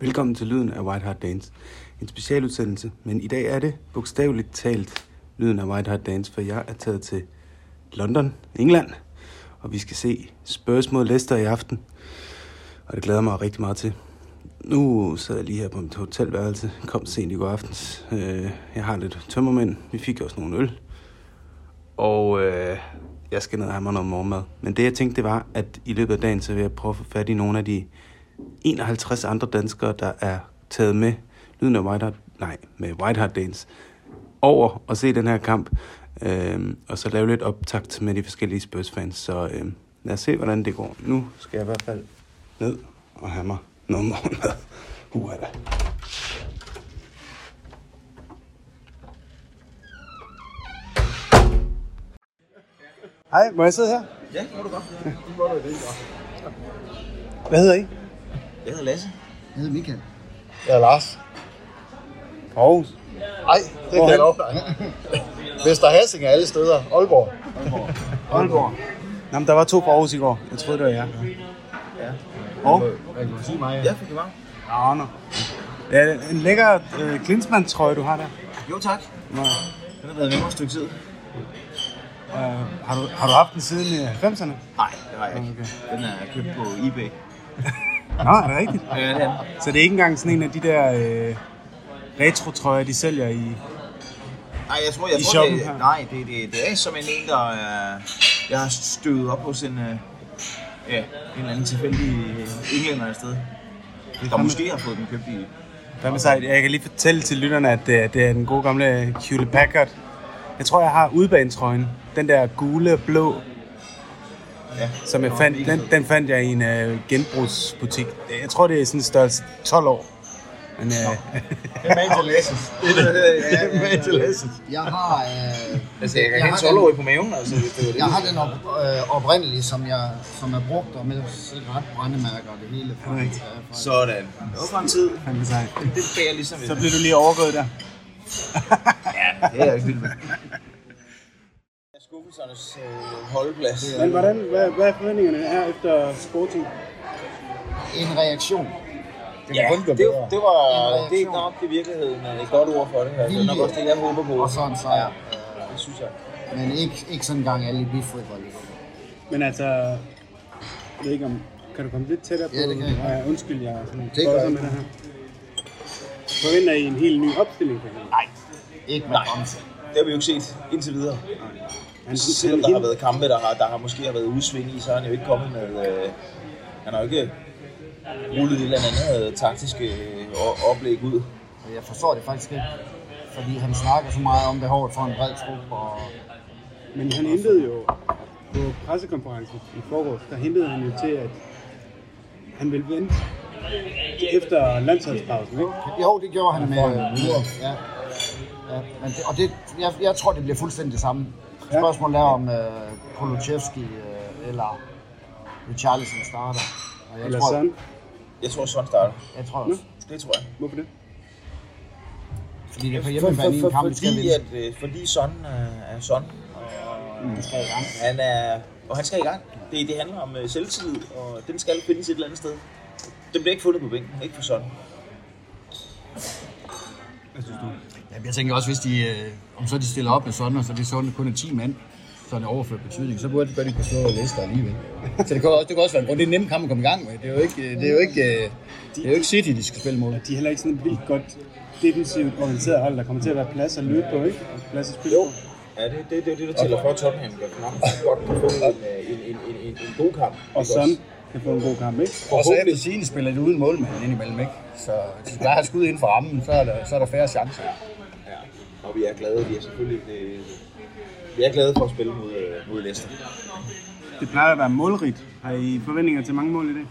Velkommen til Lyden af White Hart Dance. En specialudsendelse, men i dag er det bogstaveligt talt Lyden af White Hart Dance, for jeg er taget til London, England, og vi skal se Spurs mod Leicester i aften, og det glæder mig rigtig meget til. Nu sad jeg lige her på mit hotelværelse, kom sent i går aftens. Øh, jeg har lidt tømmermænd, vi fik også nogle øl, og øh, jeg skal ned og have mig noget morgenmad. Men det jeg tænkte, det var, at i løbet af dagen, så vil jeg prøve at få fat i nogle af de 51 andre danskere, der er taget med lyden af White Hart, nej, med White Hart Dance over og se den her kamp. Øhm, og så lave lidt optakt med de forskellige Spurs-fans. Så øhm, lad os se, hvordan det går. Nu skal jeg i hvert fald ned og have mig noget morgenmad. Uha da. Hej, må jeg sidde her? Ja, må du godt. Hvad hedder I? Jeg hedder Lasse. Jeg hedder Michael. Jeg er Lars. Aarhus. Nej, det kan jeg dig. Vester Hassing er alle steder. Aalborg. Aalborg. Nå, men der var to fra Aarhus i går. Jeg troede, det var jer. Ja. Og? Hvad kan du sige mig? Jeg fik det nå. Ja, det er en lækker øh, Klinsmann-trøje, du har der. Jo, tak. Nå, Den har været med mig et stykke tid. øh, har, du, har du haft den siden øh, 90'erne? Nej, det har jeg ikke. Okay. Den er købt på eBay. Nå, er det rigtigt? Ja, det er. Så det er ikke engang sådan en af de der øh, retro-trøjer, de sælger i... Nej, jeg tror, jeg I tror, shoppen det, her? nej, det, det, det er som en en, der er, jeg har støvet op hos en, øh, ja, en eller anden tilfældig øh, englænder et sted. Der måske har fået den købt i... Hvad med sig? Jeg kan lige fortælle til lytterne, at det, det er den gode gamle Hewlett Packard. Jeg tror, jeg har udbanetrøjen. Den der gule blå, Ja, som jeg fandt, den, den fandt jeg i en øh, genbrugsbutik. Jeg tror, det er sådan en størrelse 12 år. Men øh, Det er med til Lasses. Det er med til Lasses. Jeg har, øh, Altså, jeg kan hente har 12 år på maven, altså, hvis det var det. jeg har den op, øh, oprindelige, som, jeg, som er brugt, og med cigaretbrændemærker og det hele. Fra, Det fra, Sådan. Det var fra en tid. sejt. Det bærer ligesom... Så blev du lige overgået der. Ja, det er jeg ikke vild med. Skuffelsernes øh, holdeplads. Men hvordan, hvad, hvad er forventningerne her efter Sporting? en reaktion. Ja, kun det, det, var, det er nok i virkeligheden et godt ord for det. Altså, det er nok også det, jeg håber på. Og så en sejr. Det synes jeg. Øh, men ikke, ikke sådan en gang alle i bifodbold. Men altså, jeg ved ikke om, kan du komme lidt tættere på? Ja, det kan jeg. Ja, undskyld, jeg er sådan Det gør med det her. Forventer I en helt ny opstilling? Nej, Ikke med Nej. Det har vi jo ikke set indtil videre. Han, Selvom han, der har han, været kampe, der har, der har måske har været udsving i, så er han jo ikke kommet med... Øh, han har jo ikke rullet et eller andet øh, taktisk øh, oplæg ud. Og Jeg forstår det faktisk ikke. Fordi han snakker så meget om behovet for en bred trup. Og men han hentede jo på pressekonferencen i forgårs, der hentede han jo til, at han ville vente efter landsholdspausen, ikke? Jo, det gjorde han med en Uhr. Ja. ja. Men det, og det, jeg, jeg tror, det bliver fuldstændig det samme. Ja. Spørgsmålet er, om uh, Kolochevski uh, eller Richarlison starter. Og jeg Eller tror, sådan. Jeg tror, sådan starter. Jeg tror også. Det tror jeg. Hvorfor det? Fordi det er på For, hjemmebane i for, en kamp, vi skal fordi, vinde. at, øh, fordi Son er, er Son. Og Vi skal i gang. han er, og han skal i gang. Det, det handler om øh, selvtillid, og den skal findes et eller andet sted. Den bliver ikke fundet på bænken, ikke for Son. Hvad synes du? Jamen, jeg tænker også, hvis de, øh, om så de stiller op med sådan, og så det er sådan kun er 10 mand, så er det overført betydning, så burde de kunne slå Leicester alligevel. Så det kan også, det kan også være en grund. Det er en nem kamp at komme i gang med. Det er jo ikke, det er jo ikke, øh, det er jo ikke City, de skal spille mod. De er heller ikke sådan et vildt godt defensivt organiseret hold, der kommer til at være plads at løbe på, ikke? Plads at spille Jo. Ja, det, det, det er det, der tæller for Tottenham godt kan få en, øh, en, en, en, en, en god kamp. Og sådan også? Kan få en god kamp, ikke? Og så efter sigende spiller de uden målmand indimellem, ikke? Så de skal bare have skud inden for rammen, så er der, så er der færre chancer. Ja, og vi er glade. Vi er selvfølgelig det, vi er glade for at spille mod, øh, mod Leicester. Det plejer at være målrigt. Har I forventninger til mange mål i dag?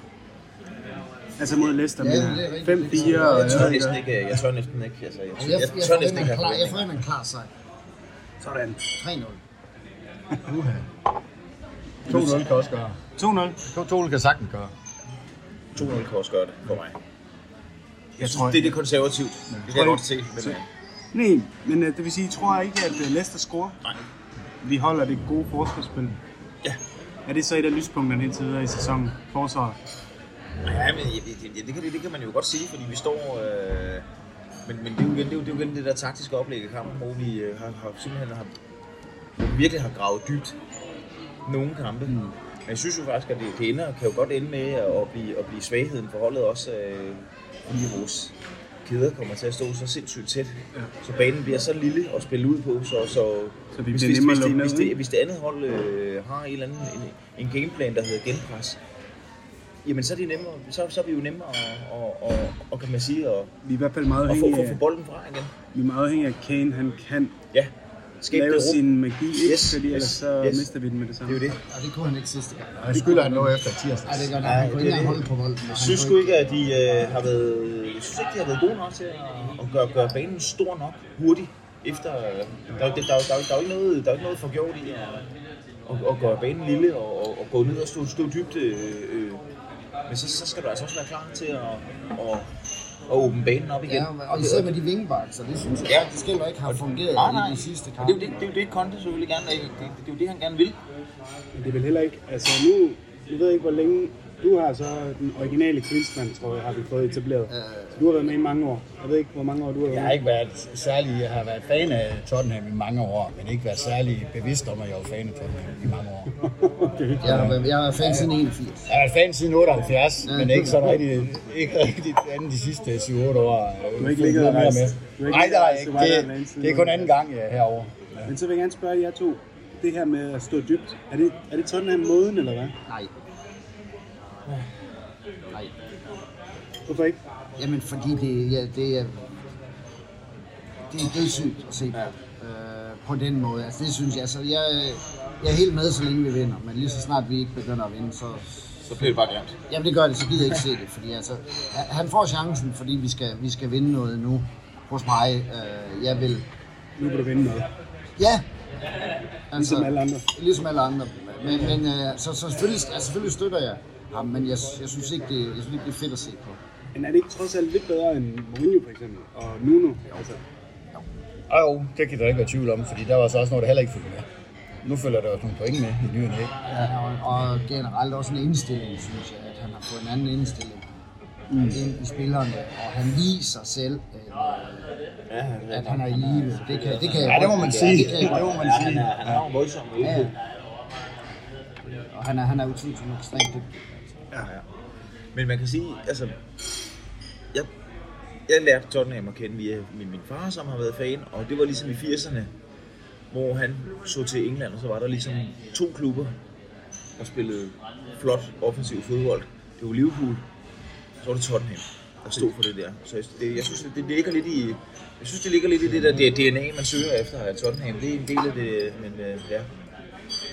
Altså mod Leicester Ja, med det er rigtigt. 5-4 og Jeg tør jeg ved næsten ikke ikke, jeg tør næsten ikke, altså, jeg, Jeg, jeg, jeg, tør næsten ikke klar, jeg forventer en klar sejr. Sådan. 3-0. 2-0 kan også gøre. 2-0. 2-0 kan sagtens gøre. 2-0 kan også gøre det for mig. Jeg tror, Det er det konservativt. Det kan jeg godt se. Men, Nej, men øh, det vil sige, I tror ikke, at øh, Leicester scorer? Nej. Vi holder det gode forsvarsspil. Ja. Er det så et af lyspunkterne indtil videre i sæsonen? Forsvaret? Ja, men det, det, det, kan, det, det kan man jo godt sige, fordi vi står... Øh, men, men det, er jo igen, det, er jo, det er jo igen det der taktiske oplæg i kampen, hvor vi øh, har, har simpelthen har, virkelig har gravet dybt nogle kampe. Mm. Men jeg synes jo faktisk, at det, det ender, kan jo godt ende med at blive, at blive svagheden for holdet også, øh, fordi vores kæder kommer til at stå så sindssygt tæt. Ja. Så banen bliver så lille at spille ud på, så, så, Så vi hvis, hvis, hvis, at det, hvis, det, hvis det andet hold øh, har en eller anden en, en gameplan, der hedder genpres, jamen så er, det nemmere, så, så er vi jo nemmere at, og, og, og, kan man sige, at, Vi er i hvert fald meget at få, få, få bolden fra igen. vi er meget afhængige af Kane. Han kan Ja, skabe det lave rum. sin magi, ikke? Yes, fordi ellers yes, så yes. mister vi den med det Det samme. er jo det. Og det kunne han ikke sidste gang. Og jeg skylder han noget efter tirsdag. Nej, det gør han. Han kunne det ikke er engang det. holde på bolden. Jeg synes sgu ikke, at de øh, har været, jeg synes ikke, de har været gode nok til at, at gøre, gøre banen stor nok hurtigt. Efter, øh, der, er jo- der, der, der, der, er jo ikke noget, der er jo ikke noget for gjort i at, at, at gøre banen lille og, og, og gå ned og stå, stå dybt. Øh, øh. Men så, så skal du altså også være klar til at, at, at åbne banen op igen. Ja, og især med de vingebaks, og det synes jeg Ja. faktisk heller ikke har fungeret Nej, nej. i de sidste Og kampe. det er jo det, det, er jo det Conte selvfølgelig gerne, det, det, det er jo det, han gerne vil. Men det er vel heller ikke, altså nu, jeg ved ikke hvor længe, du har så den originale Klinsmann, tror jeg, har vi fået etableret. Så du har været med i mange år. Jeg ved ikke, hvor mange år du har været Jeg har ikke været særlig, jeg har været fan af Tottenham i mange år, men ikke været særlig bevidst om, at jeg var fan af Tottenham i mange år. okay. Jeg har været, jeg har været fan siden 81. Jeg har været fan siden 78, men ikke sådan rigtig, ikke rigtig andet de sidste 7-8 år. Du har ikke ligget og mere rejst- ikke Nej, det Det, er kun 88. anden gang ja, herovre. Men så vil jeg gerne spørge jer to, det her med at stå dybt, er det, er det Tottenham måden, eller hvad? Nej. Nej. Hvorfor ikke? Jamen, fordi det, ja, det er... Det er dødssygt at se på. Øh, på den måde. Altså, det synes jeg. Så jeg, jeg er helt med, så længe vi vinder. Men lige så snart vi ikke begynder at vinde, så... Så bliver det bare grimt. Jamen, det gør det, så gider jeg ikke se det. Fordi altså, han- får chancen, fordi vi skal, vi skal vinde noget nu hos mig. Øh, jeg vil... Nu kan du vinde noget. Ja! Altså, Ligesom alle andre. Ligesom alle andre. Men, men øh, så, så selvfølgelig, altså, selvfølgelig støtter jeg ham, men jeg, jeg, synes ikke, det, jeg synes ikke, det er fedt at se på. Men er det ikke trods alt lidt bedre end Mourinho for eksempel? Og Nuno? Altså, Og jo, det kan der ikke være tvivl om, fordi der var så også noget, der heller ikke fulgte med. Nu følger der også nogle point med i ny og. Ja, og, og generelt også en indstilling, synes jeg, at han har fået en anden indstilling mm. ind i spillerne, og han viser selv, at, at han er i live. Det kan, det kan jeg Ja, det må godt- man sige. Det kan Det må man Ja, han sige. er, han er jo voldsom. Ja, ja. Og han er, han er utvivlsomt ekstremt dygtig. Ja. Men man kan sige, altså, jeg, jeg lærte Tottenham at kende via min, min far, som har været fan, og det var ligesom i 80'erne, hvor han så til England, og så var der ligesom to klubber, der spillede flot offensiv fodbold. Det var Liverpool, så var det Tottenham, der stod for det der. Så jeg, det, jeg synes, det, det ligger lidt i, jeg synes, det ligger lidt i det der DNA, man søger efter af Tottenham. Det er en del af det, men øh, ja.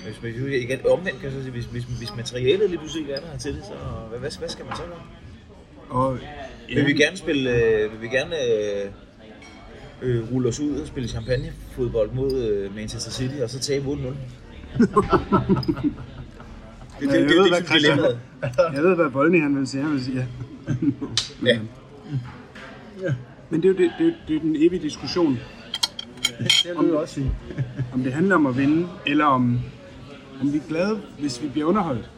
Hvis man, igen, omvendt kan jeg så sige, hvis, hvis, hvis materialet lige pludselig ikke er der til det, så hvad, hvad, hvad skal man så gøre? og Ja. Vil vi gerne spille, øh, vil vi gerne øh, øh, rulle os ud og spille champagnefodbold mod øh, Manchester City, og så tabe 8-0? det, det, det, jeg det, ved, det, hvad det, Christian, jeg ved, hvad Bolny han vil sige. Han vil sige ja. Ja. Men det er jo det, det, er jo- det er den evige diskussion. Det vil jeg også sige. Om det handler om at vinde, eller om, om vi er glade, hvis vi bliver underholdt.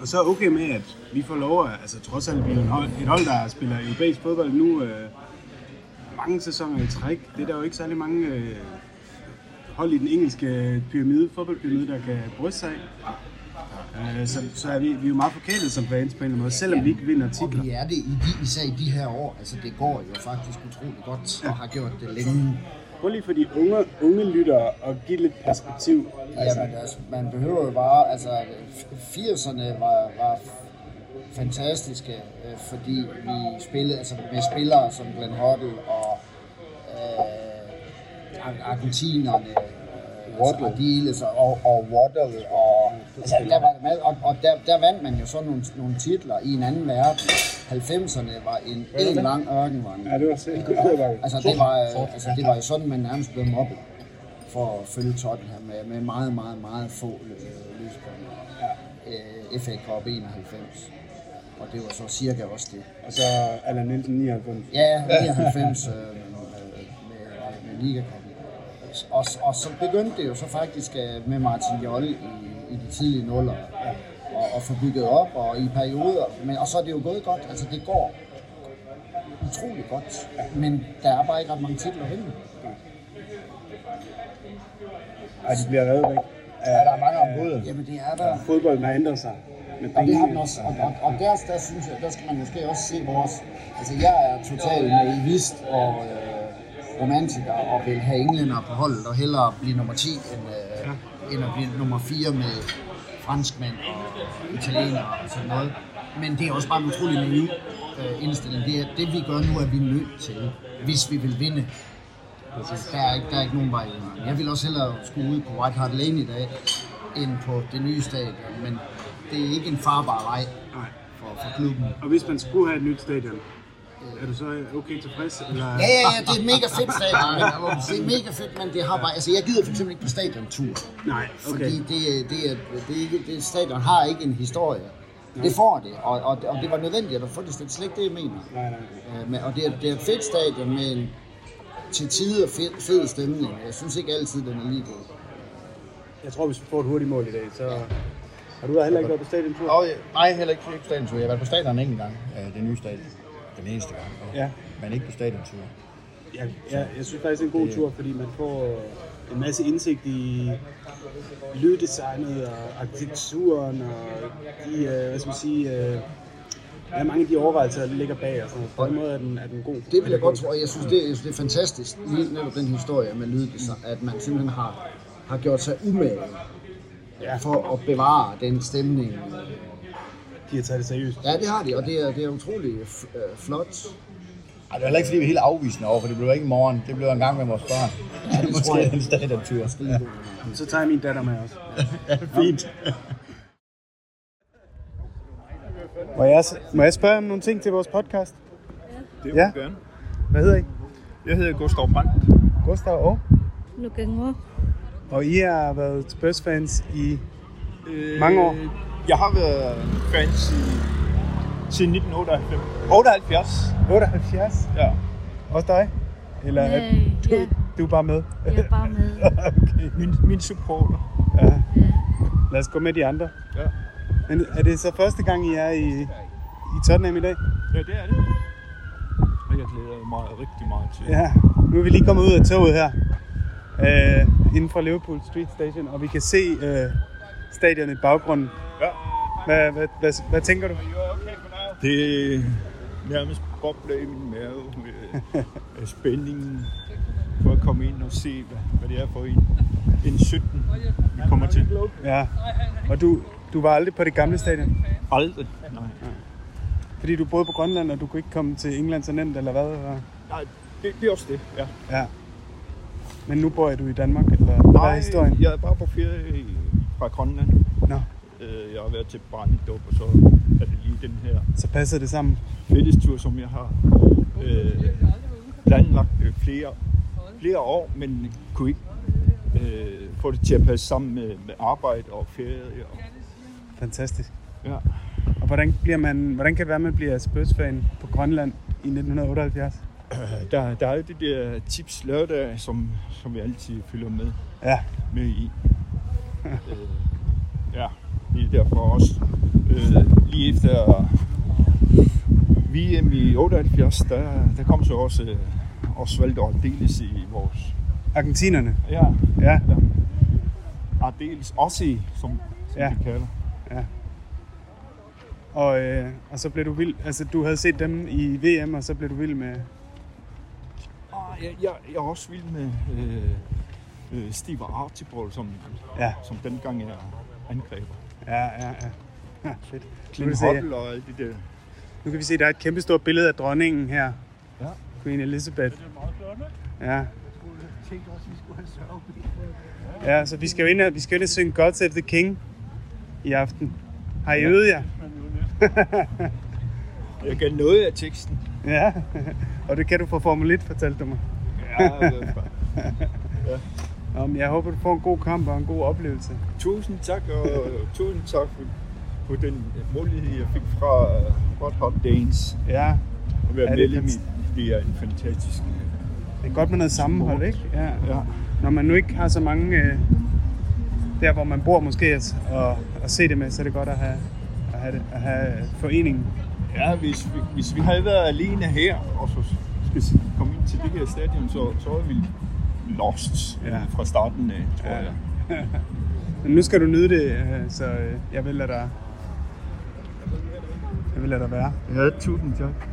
Og så er okay med, at vi får lov at, altså trods alt, vi er hold, et hold der spiller europæisk fodbold nu øh, mange sæsoner i træk. Det er der jo ikke særlig mange øh, hold i den engelske pyramide, fodboldpyramide, der kan bryste sig af. Øh, så, så er vi, vi er jo meget forkælet som fans på en eller anden måde, selvom vi ikke vinder Og titler. vi er det i de, især i de her år. Altså, det går jo faktisk utroligt godt, og har gjort det længe. Prøv lige for de unge, unge lyttere at give lidt perspektiv. Altså, Jamen, altså, man behøver jo bare, altså 80'erne var, var fantastiske, øh, fordi vi spillede altså med spillere som Glenn Hoddle og øh, argentinerne, Waddle. Ardiles og, og Waddle, og, altså, der var, med, og, og der, der vandt man jo så nogle, nogle titler i en anden verden. 90'erne var en, en lang ørkenvandring. Ja, det var sikkert. Altså det, var, altså det var jo sådan, man nærmest blev mobbet for at følge Tottenham med, med meget, meget, meget få lyspunkter. Øh, FA Cup 91. Og det var så cirka også det. Og så Allan Nielsen 99. Ja, 99 øh, med, med, med, Liga og, og så begyndte det jo så faktisk øh, med Martin Jolle i, i de tidlige nuller. Og, at få bygget op og i perioder. Men, og så er det jo gået godt. Altså det går utrolig godt. Men der er bare ikke ret mange titler at vinde. Ej, de bliver revet væk. Ja, der er mange om budet. Jamen det er der. Fodbolden har ændret sig. Men Og det har den også. Og, og, og der, der, synes jeg, der skal man måske også se vores... Altså jeg er totalt naivist og øh, romantiker og vil have englænder på holdet og hellere blive nummer 10 end, øh, ja. end at blive nummer 4 med franskmænd og italienere og sådan noget. Men det er også bare en utrolig naiv øh, indstilling. Det, er, det vi gør nu, er vi nødt til, hvis vi vil vinde. Der er, ikke, der er ikke nogen vej. Jeg vil også hellere skulle ud på White Hart Lane i dag, end på det nye stadion. Men det er ikke en farbar vej for, for klubben. Og hvis man skulle have et nyt stadion, er du så okay tilfreds? Eller? Ja, ja, ja, det er et mega fedt stadion. men- Det er mega fedt, men det har bare... Altså, jeg gider for eksempel ikke på stadiontur. Nej, okay. Fordi det, er- det, er, det, er ikke, det stadion har ikke en historie. Det får det, og, og, og det var nødvendigt at få det. Det er slet ikke det, jeg mener. Nej, nej. Øh, men- Og det er, det er et fedt stadion med en til tider fed, fed stemning. Jeg synes ikke altid, den er lige god. Jeg tror, hvis vi får et hurtigt mål i dag, så... Har du heller ikke været på stadiontur? Nej, heller ikke, på stadiontur. Jeg har været på stadion en gang. Øh, det nye stadion. Den eneste gang. Og, Ja. Men ikke på stadiontur. Ja, ja, jeg synes faktisk, det er en god tur, fordi man får en masse indsigt i lyddesignet og arkitekturen og de, øh, hvad skal man sige, øh, ja, mange af de overvejelser, der ligger bag og sådan noget. På den måde er den, er den god. Det vil jeg godt tro, og jeg synes, det, jeg synes, det er fantastisk, lige netop den historie med lyddesign, at man simpelthen har, har gjort sig umage Ja. for at bevare den stemning. De har taget det seriøst. Ja, det har de, og det er, det er utrolig f- øh, flot. Ej, det var heller ikke, fordi vi er helt afvisende over, for det blev ikke i morgen. Det blev en gang med vores børn. Ja, det Måske en stadiontur. Ja. Så tager jeg min datter med også. ja, fint. Må jeg, må jeg spørge om nogle ting til vores podcast? Det Ja. ja. gerne. Hvad hedder I? Jeg hedder Gustav Brandt. Gustav og? Lukengo. Og I har været Spurs-fans i Mange år. Øh, Jeg har været fans i, siden 1998. 78. 78. Ja. Også dig? Eller er Nej, du, ja. du er bare med? Jeg er bare med. okay. Min, min supporter. Ja. Ja. Lad os gå med de andre. Ja. Men er det så første gang, I er i, i Tottenham i dag? ja, det er det. Og jeg glæder mig rigtig meget til. Ja. Nu er vi lige kommet ud af toget her. Øh, inden for Liverpool Street Station, og vi kan se øh, stadion i baggrunden. Hvad, hvad, hvad, hvad tænker du? Det er nærmest bobler i min mave med af spændingen for at komme ind og se, hvad, hvad det er for en, en 17, vi kommer til. Ja. Og du, du var aldrig på det gamle stadion? Aldrig. Nej. Fordi du boede på Grønland, og du kunne ikke komme til England så nemt, eller hvad? Og- Nej, det, det er også det, ja. Ja. Men nu bor du i Danmark, eller hvad er historien? jeg er bare på ferie fra Grønland. Nå, Øh, Jeg har været til Brandedåb, og så er det lige den her så passer det sammen. fællestur, som jeg har øh, planlagt øh, flere, flere år, men kunne ikke øh, få det til at passe sammen med, med arbejde og ferie. Og, Fantastisk. ja. Og hvordan, bliver man, hvordan kan det være, at man bliver Spurs-fan på Grønland i 1978? Der, der er det der tips lørdag, som, som vi altid følger med, Ja, med i. øh, ja, er derfor også øh, lige efter VM i 78, der, der kom så også øh, Osvaldo Ardeles i vores argentinerne. Ja, Ja, Ardeles Ossi, som, som Ja. ja. de kalder. og, øh, og så blev du vild. Altså, du havde set dem i VM, og så blev du vild med... Og jeg, jeg, jeg er også vild med øh, øh, Steve Archibald, som, Ja, som dengang er angreber. Ja, ja. ja. ja fedt. Kan, se, Hoddle og alt det der. nu kan vi se, at der er et kæmpe stort billede af dronningen her. Ja. Queen Elizabeth. Det er meget flot, ikke? Ja, Jeg tænkte også, vi skulle have sørget. ja så vi skal jo ind og, vi skal ind og synge God Save the King i aften. Har I øvet jer? Jeg gav noget af teksten. Ja, og det kan du få Formel 1, fortalte du mig. Ja, det var- Nå, men jeg håber, du får en god kamp og en god oplevelse. tusind tak, og tusind tak for, for den mulighed, jeg fik fra Hot Hot Danes Ja, at være Ja, medlem i. Det er en fantastisk... det er godt med noget sammenhold, ikke? Ja. Ja. Når man nu ikke har så mange øh, der, hvor man bor måske, og, og se det med, så er det godt at have, have, det, at have foreningen. Ja, hvis vi, hvis vi havde været alene her, og så skal s- komme ind til det her stadion, så, så er vi lost Ja. ja. fra starten af, tror Ja. jeg. Men nu skal du nyde det, øh, så øh, jeg vil lade dig, jeg vil lade dig være. Ja, tusind tak.